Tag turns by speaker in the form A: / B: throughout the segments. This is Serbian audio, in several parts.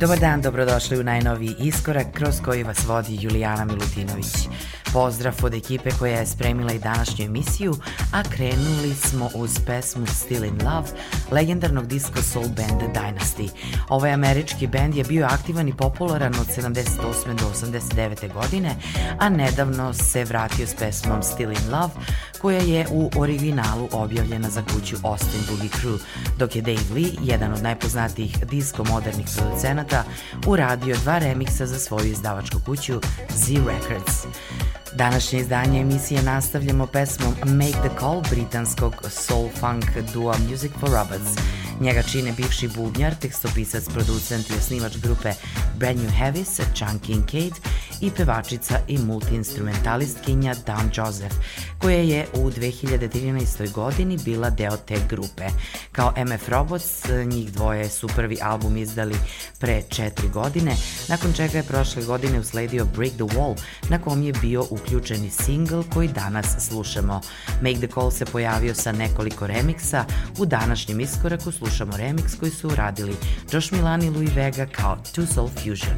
A: Dobar dan, dobrodošli u najnoviji iskorak kroz koji vas vodi Julijana Milutinović. Pozdrav od ekipe koja je spremila i današnju emisiju, a krenuli smo uz pesmu Still in Love legendarnog disco soul benda Dynasty. Ovaj američki bend je bio aktivan i popularan od 78. do 89. godine, a nedavno se vratio s pesmom Still in Love, koja je u originalu objavljena za kuću Austin Boogie Crew, dok je Dave Lee, jedan od najpoznatijih disco modernih producenata, uradio dva remiksa za svoju izdavačku kuću Z Records. Današnje izdanje emisije nastavljamo pesmom Make the Call britanskog soul funk duo Music for Robots. Njega čine bivši bubnjar, tekstopisac, producent i osnivač grupe Brand New Heavis, Chun Kincaid i pevačica i multiinstrumentalistkinja Dan Joseph, koja je u 2013. godini bila deo te grupe. Kao MF Robots, njih dvoje su prvi album izdali pre četiri godine, nakon čega je prošle godine usledio Break the Wall, na kom je bio uključeni single koji danas slušamo. Make the Call se pojavio sa nekoliko remiksa, u današnjem iskoraku slušamo remix koji su uradili Josh Milan i Louis Vega kao Two Soul Fusion.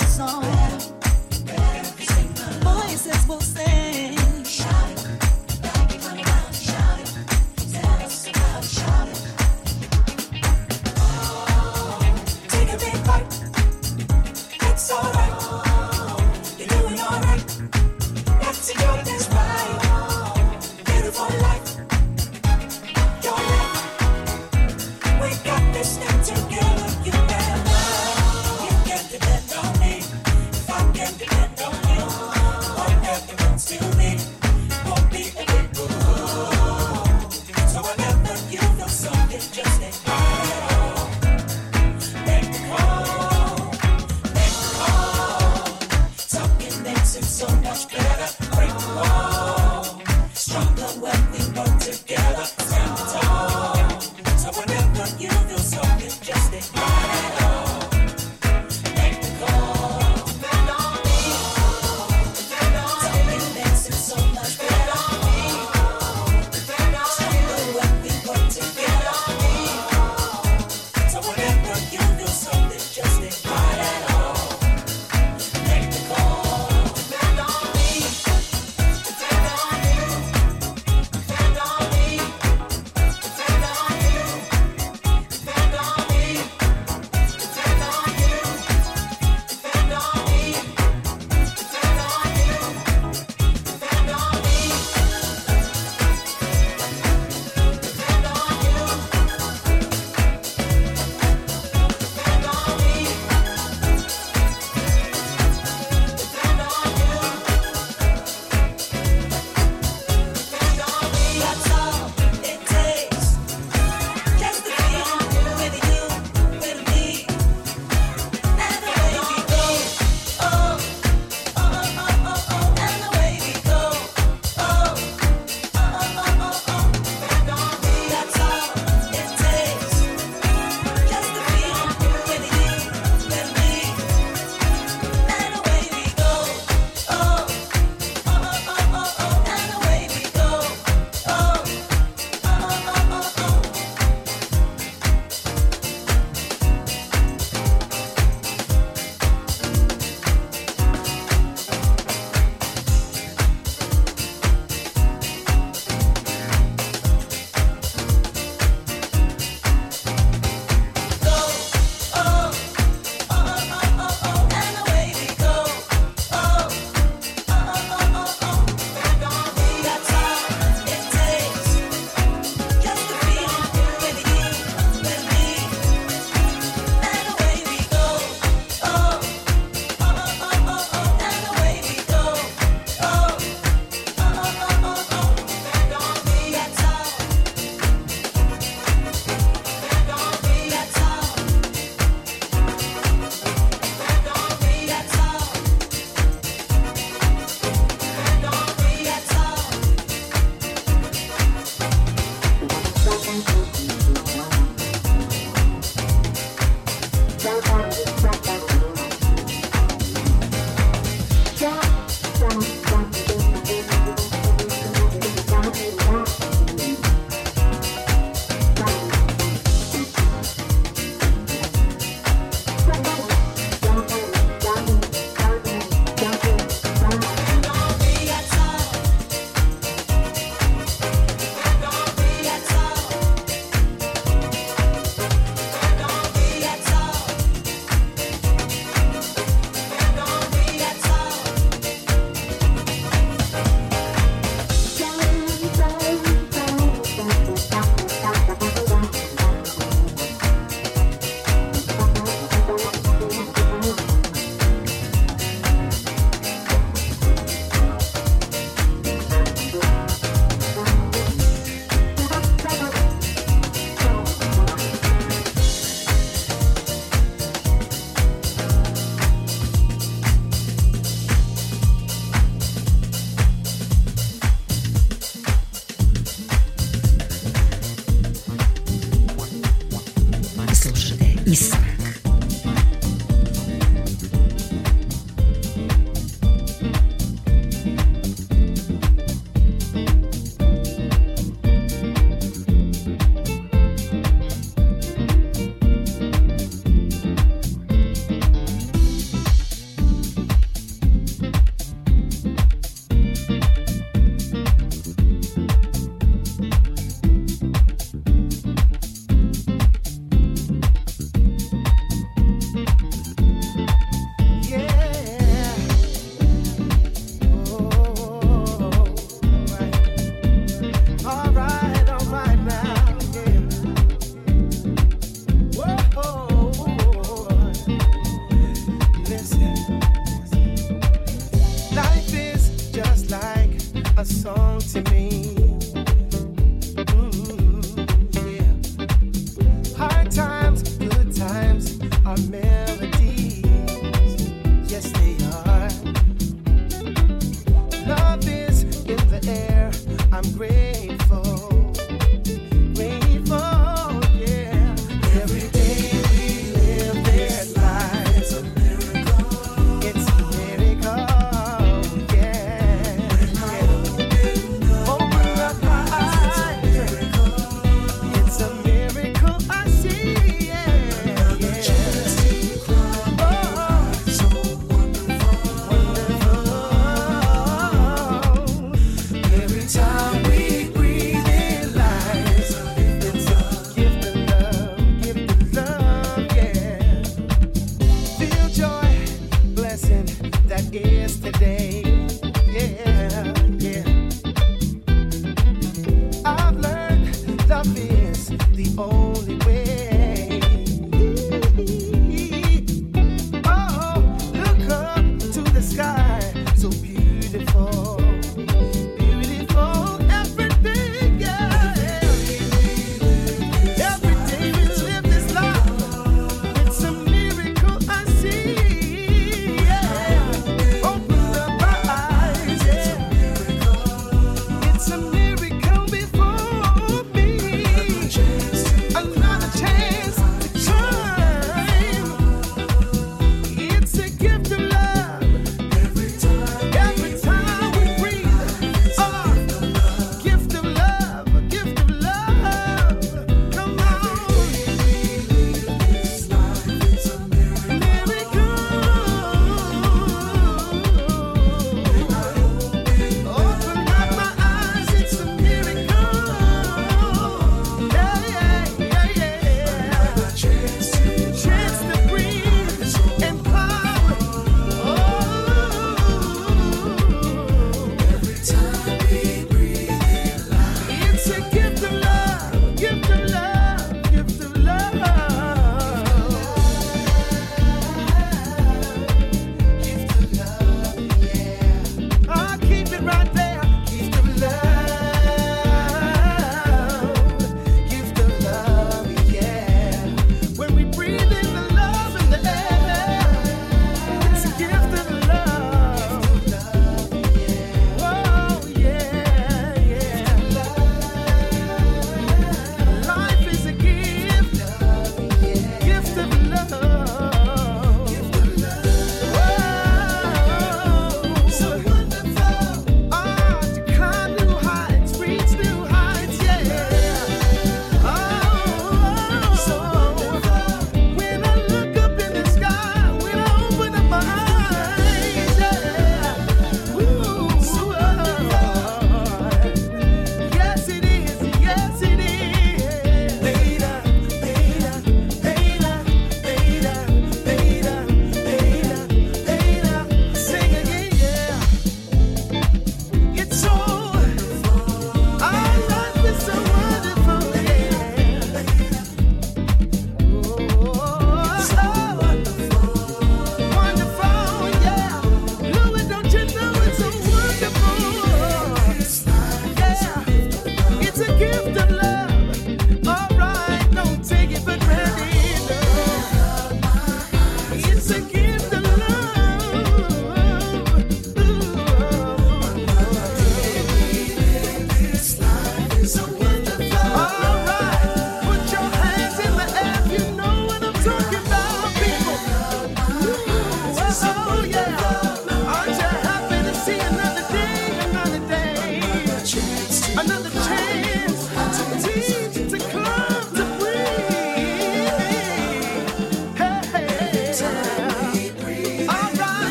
B: coração.
C: Pois é você.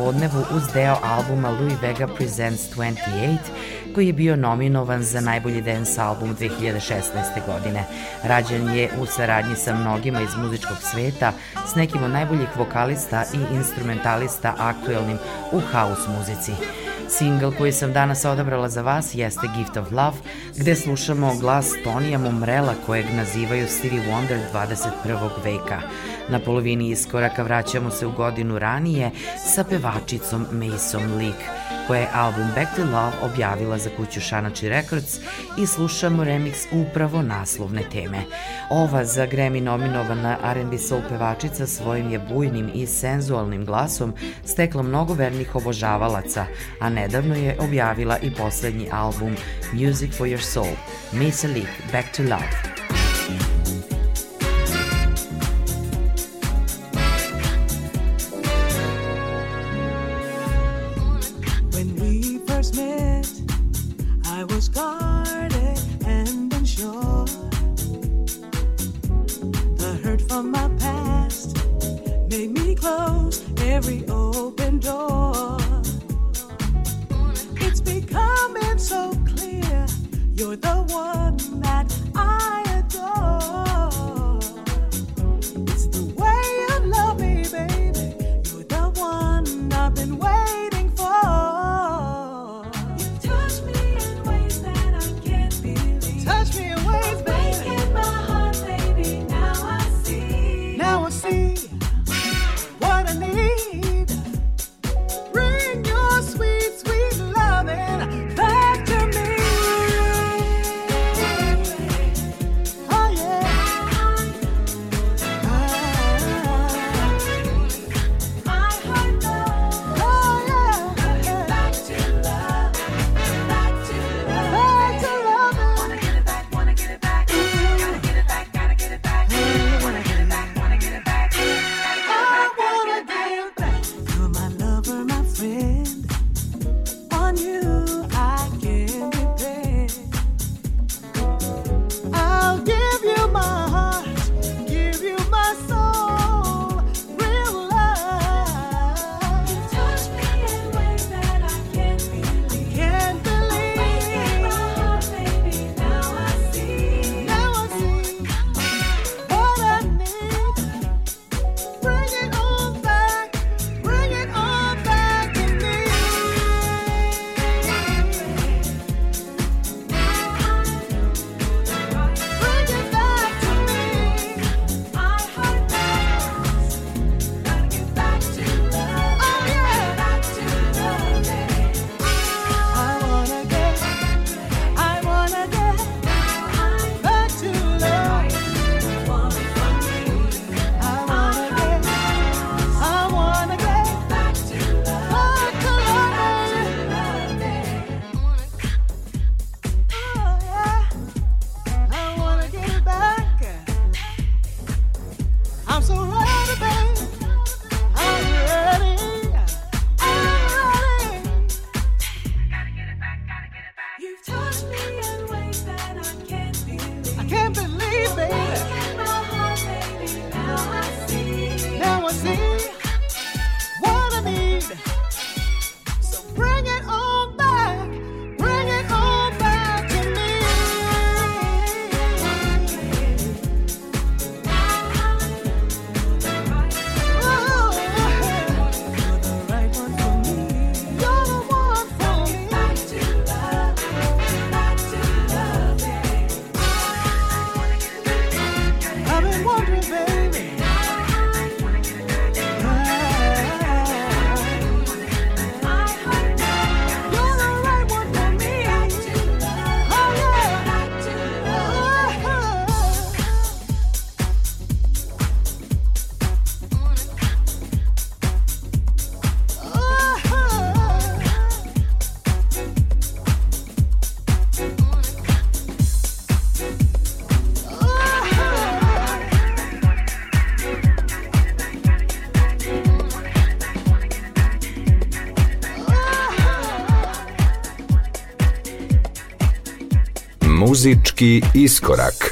C: Popodnevu uz deo albuma Louis Vega Presents 28, koji je bio nominovan za najbolji dance album 2016. godine. Rađen je u saradnji sa mnogima iz muzičkog sveta, s nekim od najboljih vokalista i instrumentalista aktuelnim u house muzici. Single koji sam danas odabrala za vas jeste Gift of Love, gde slušamo glas Tonija Momrela kojeg nazivaju Stevie Wonder 21. veka. Na polovini iskoraka vraćamo se u godinu ranije sa pevačicom Mason Leak, koja je album Back to Love objavila za kuću Shanachi Records i slušamo remix upravo naslovne teme. Ova za Grammy nominovana R&B soul pevačica svojim je bujnim i senzualnim glasom stekla mnogo vernih obožavalaca, a nedavno je objavila i poslednji album Music for Your Soul, Mason Leak Back to Love.
D: Muzički iskorak.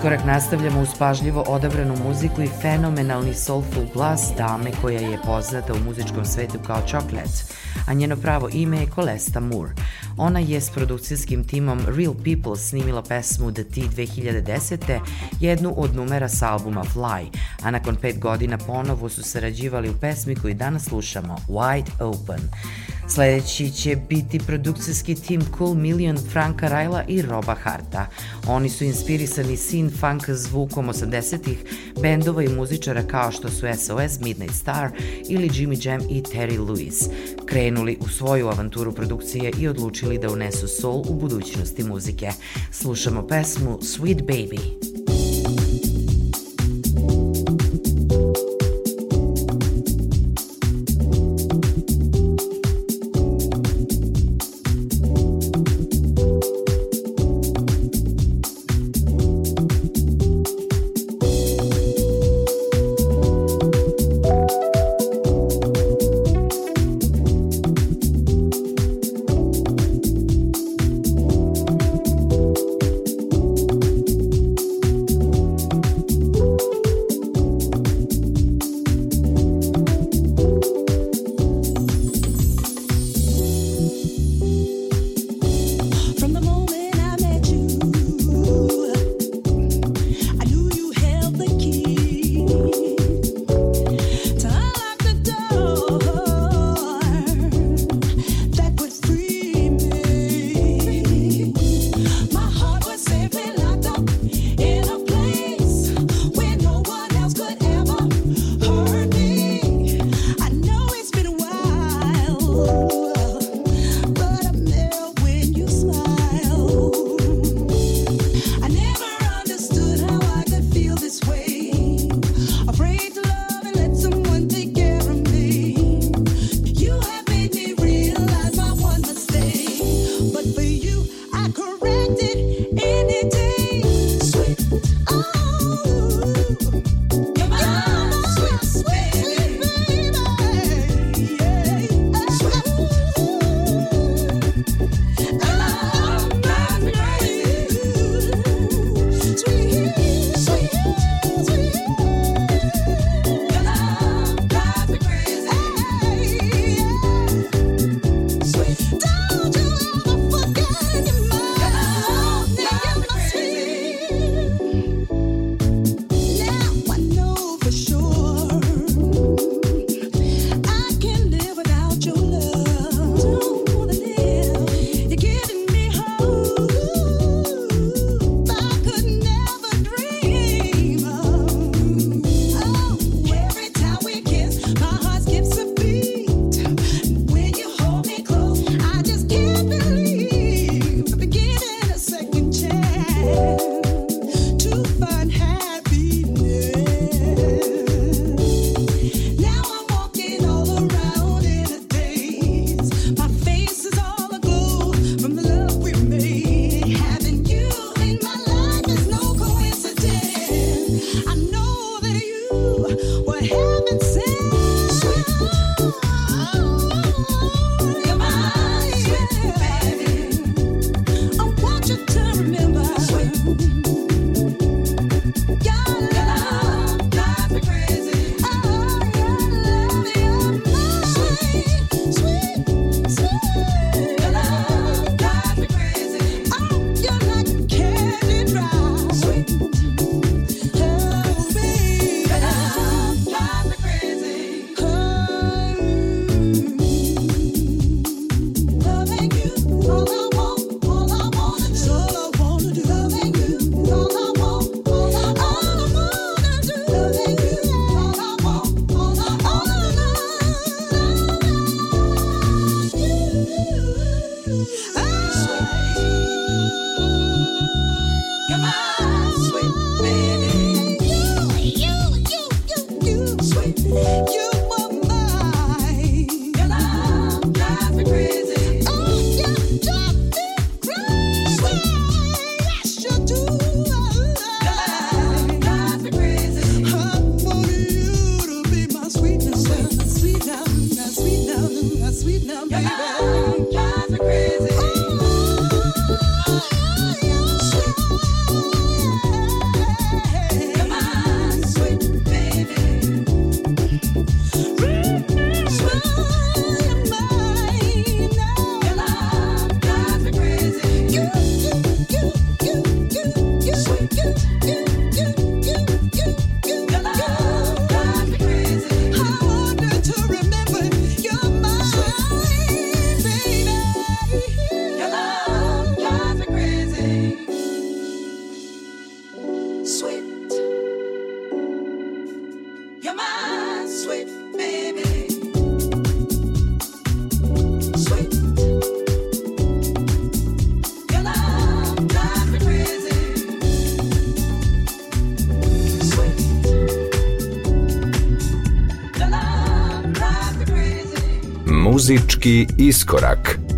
E: Iskorak nastavljamo uz pažljivo odabranu muziku i fenomenalni soulful glas dame koja je poznata u muzičkom svetu kao Chocolate, a njeno pravo ime je Colesta Moore. Ona je s produkcijskim timom Real People snimila pesmu The T 2010. jednu od numera sa albuma Fly, a nakon pet godina ponovo su sarađivali u pesmi koju danas slušamo, Wide Open. Sledeći će biti produkcijski tim Cool Million Franka Rajla i Roba Harta. Oni su inspirisani sin funk zvukom 80-ih bendova i muzičara kao što su SOS, Midnight Star ili Jimmy Jam i Terry Lewis. Krenuli u svoju avanturu produkcije i odlučili da unesu soul u budućnosti muzike. Slušamo pesmu Sweet Baby.
F: Muzički iskorak.
E: Ova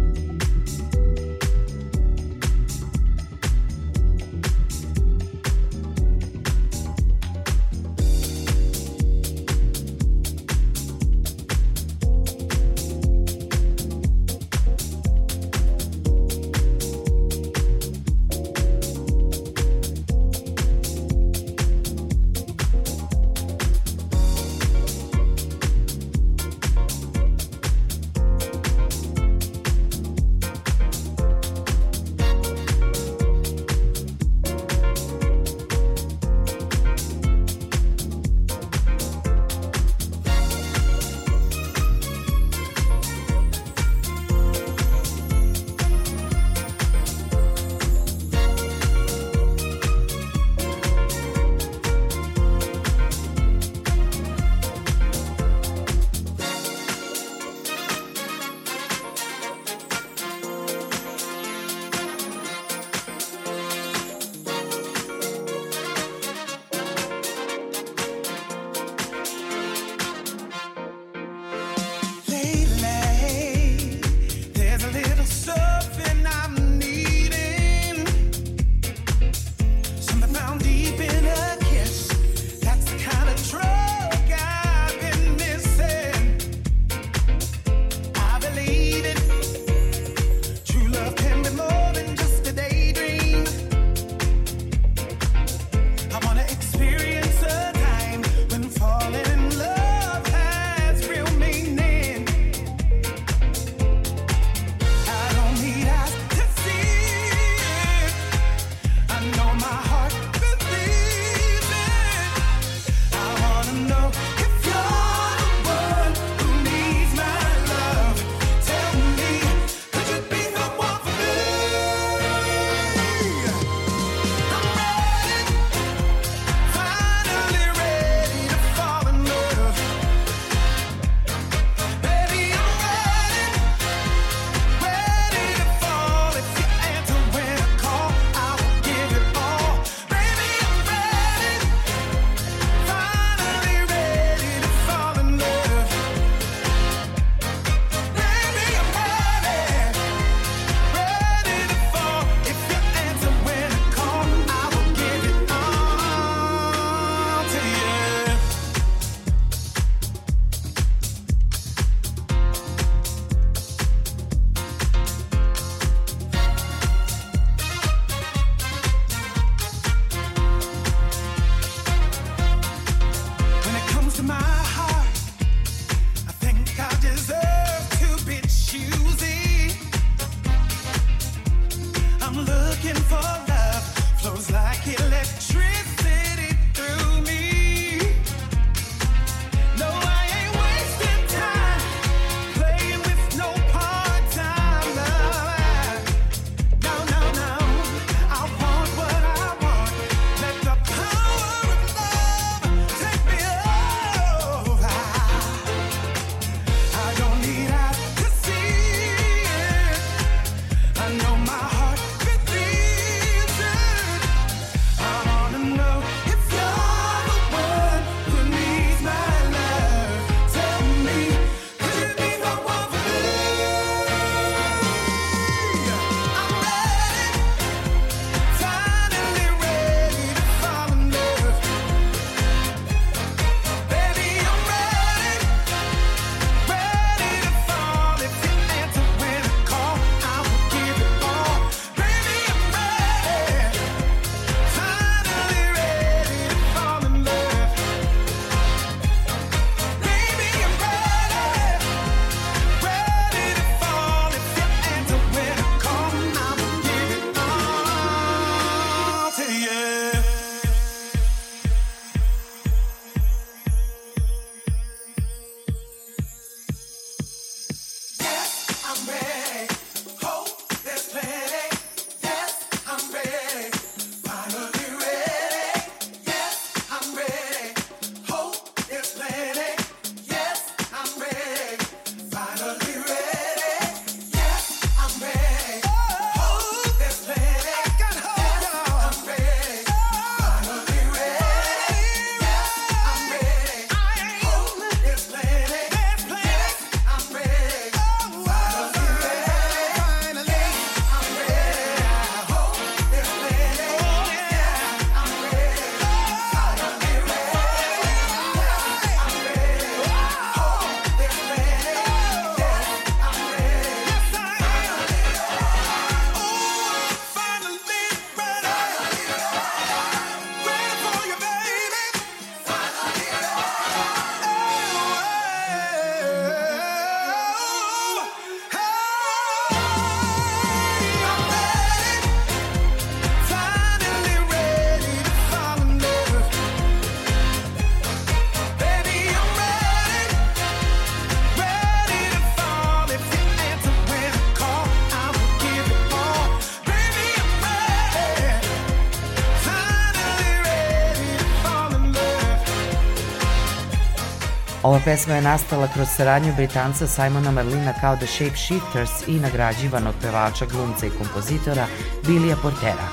E: pesma je nastala kroz saradnju Britanca Simona Marlina kao The Shapeshifters i nagrađivanog pevača, glumca i kompozitora Billija Portera.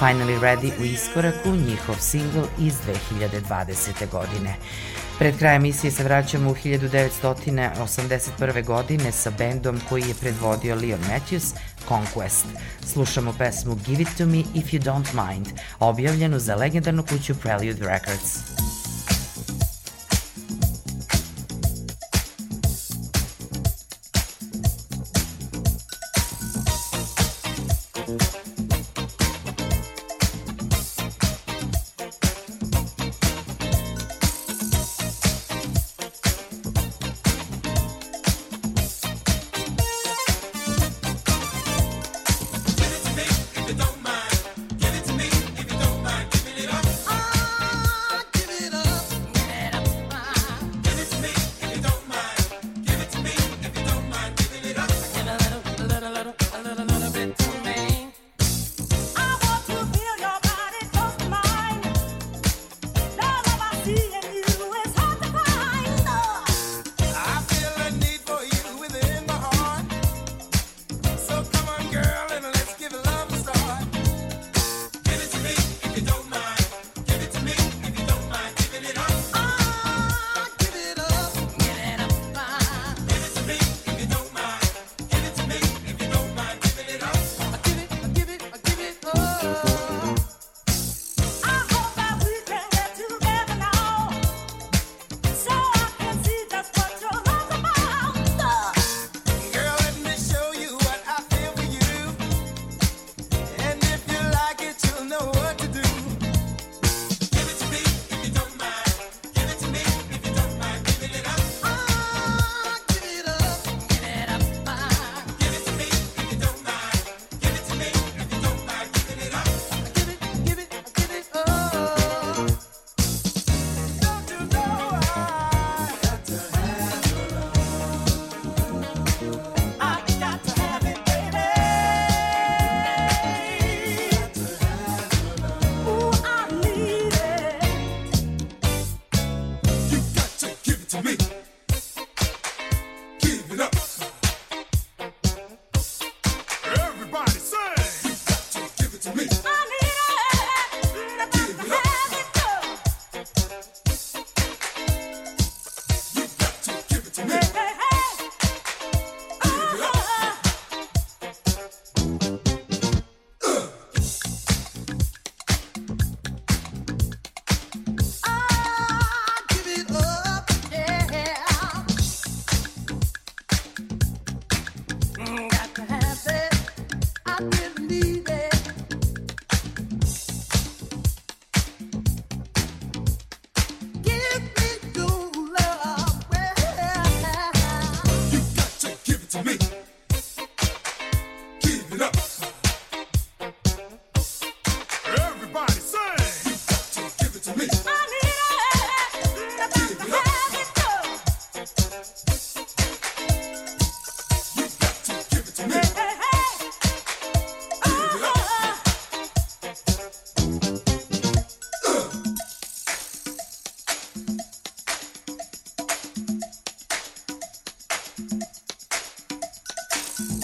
E: Finally Ready u iskoraku, njihov singl iz 2020. godine. Pred kraj emisije se vraćamo u 1981. godine sa bendom koji je predvodio Leon Matthews, Conquest. Slušamo pesmu Give It To Me If You Don't Mind, objavljenu za legendarnu kuću Prelude Records. Thank you.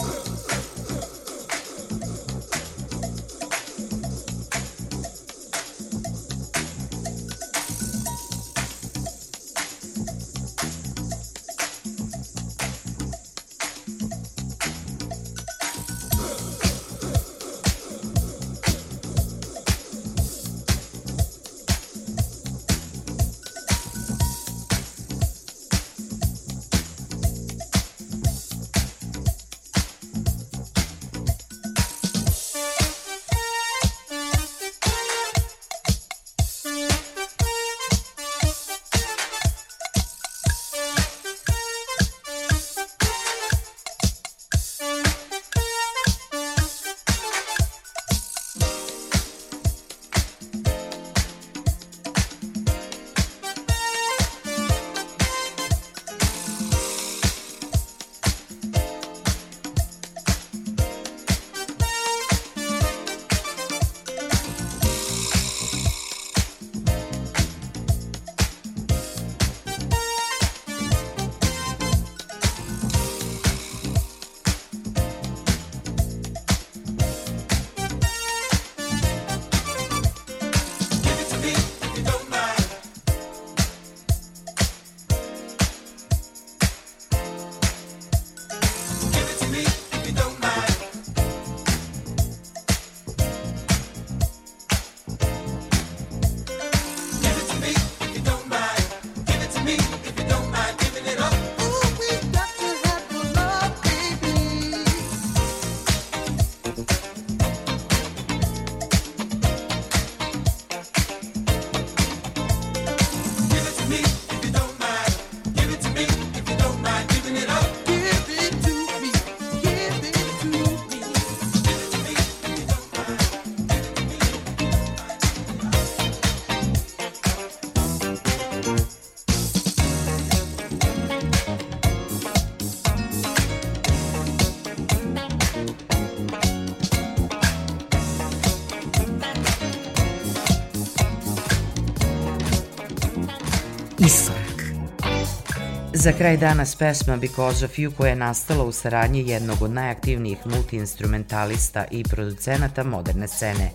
B: Za kraj danas pesma Because of You koja je nastala u saradnji jednog od najaktivnijih multiinstrumentalista i producenata moderne scene,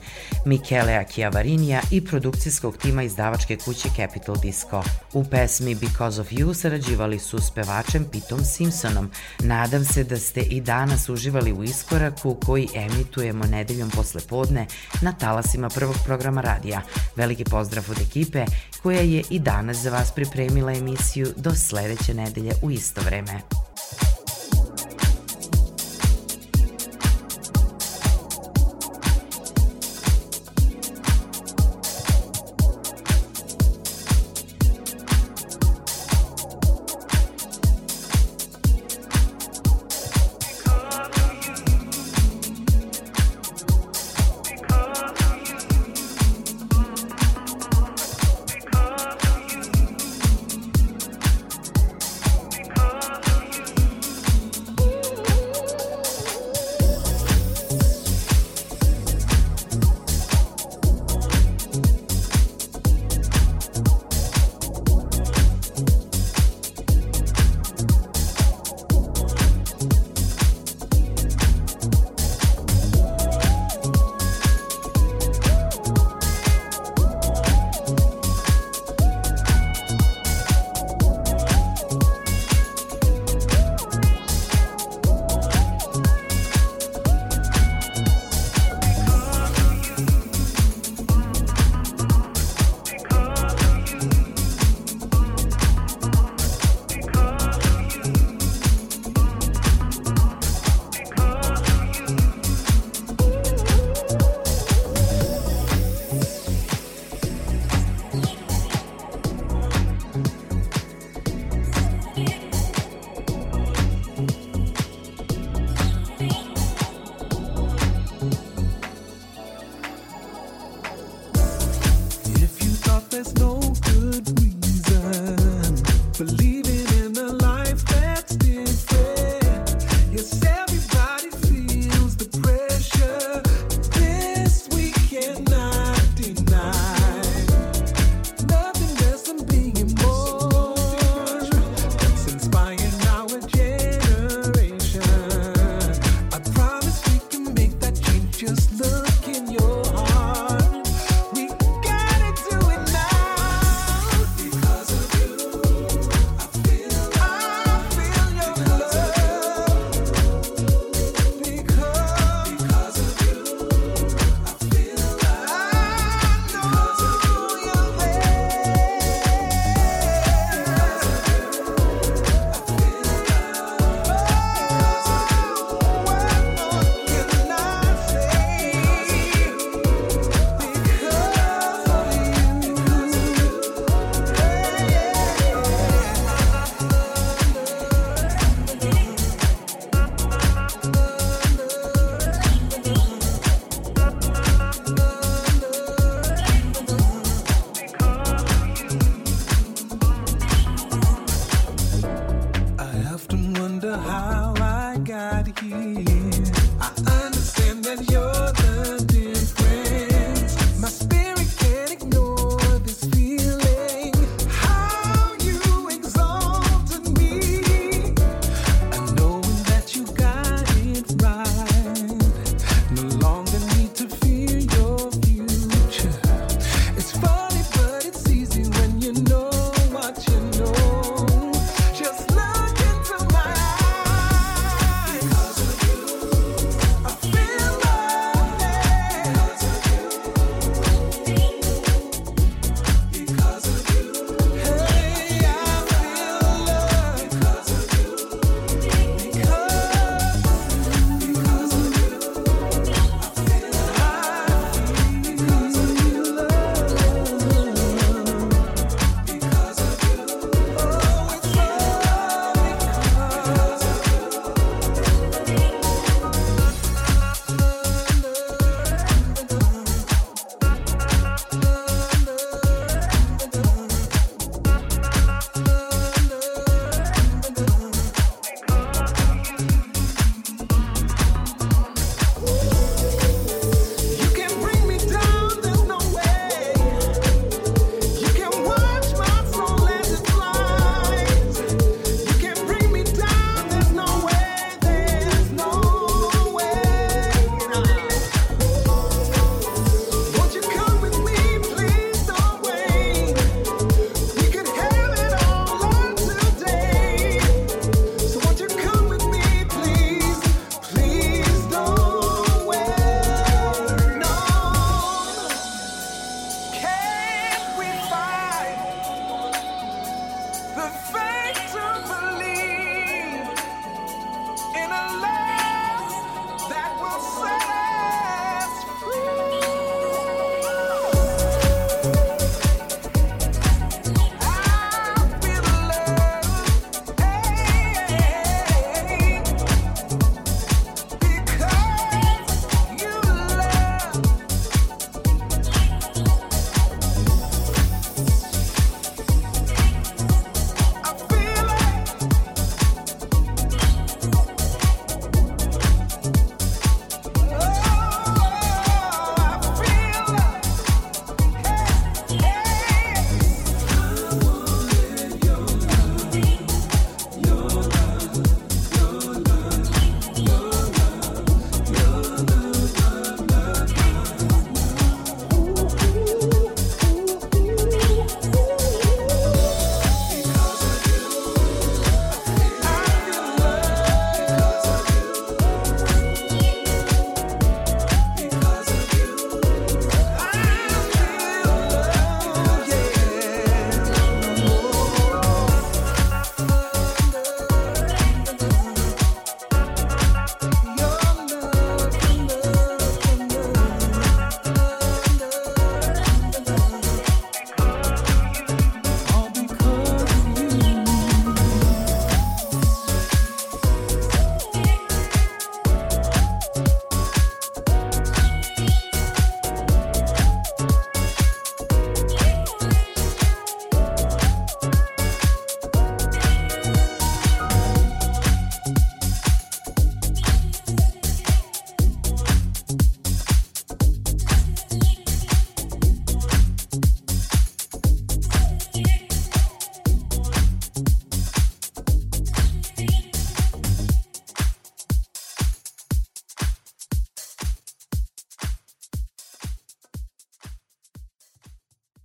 B: Mikelea Chiavarinija i produkcijskog tima izdavačke kuće Capital Disco. U pesmi Because of You sarađivali su s pevačem Pitom Simpsonom. Nadam se da ste i danas uživali u iskoraku koji emitujemo nedeljom posle podne na talasima prvog programa radija. Veliki pozdrav od ekipe koja je i danas za vas pripremila emisiju do sledeće nedelje u isto vreme.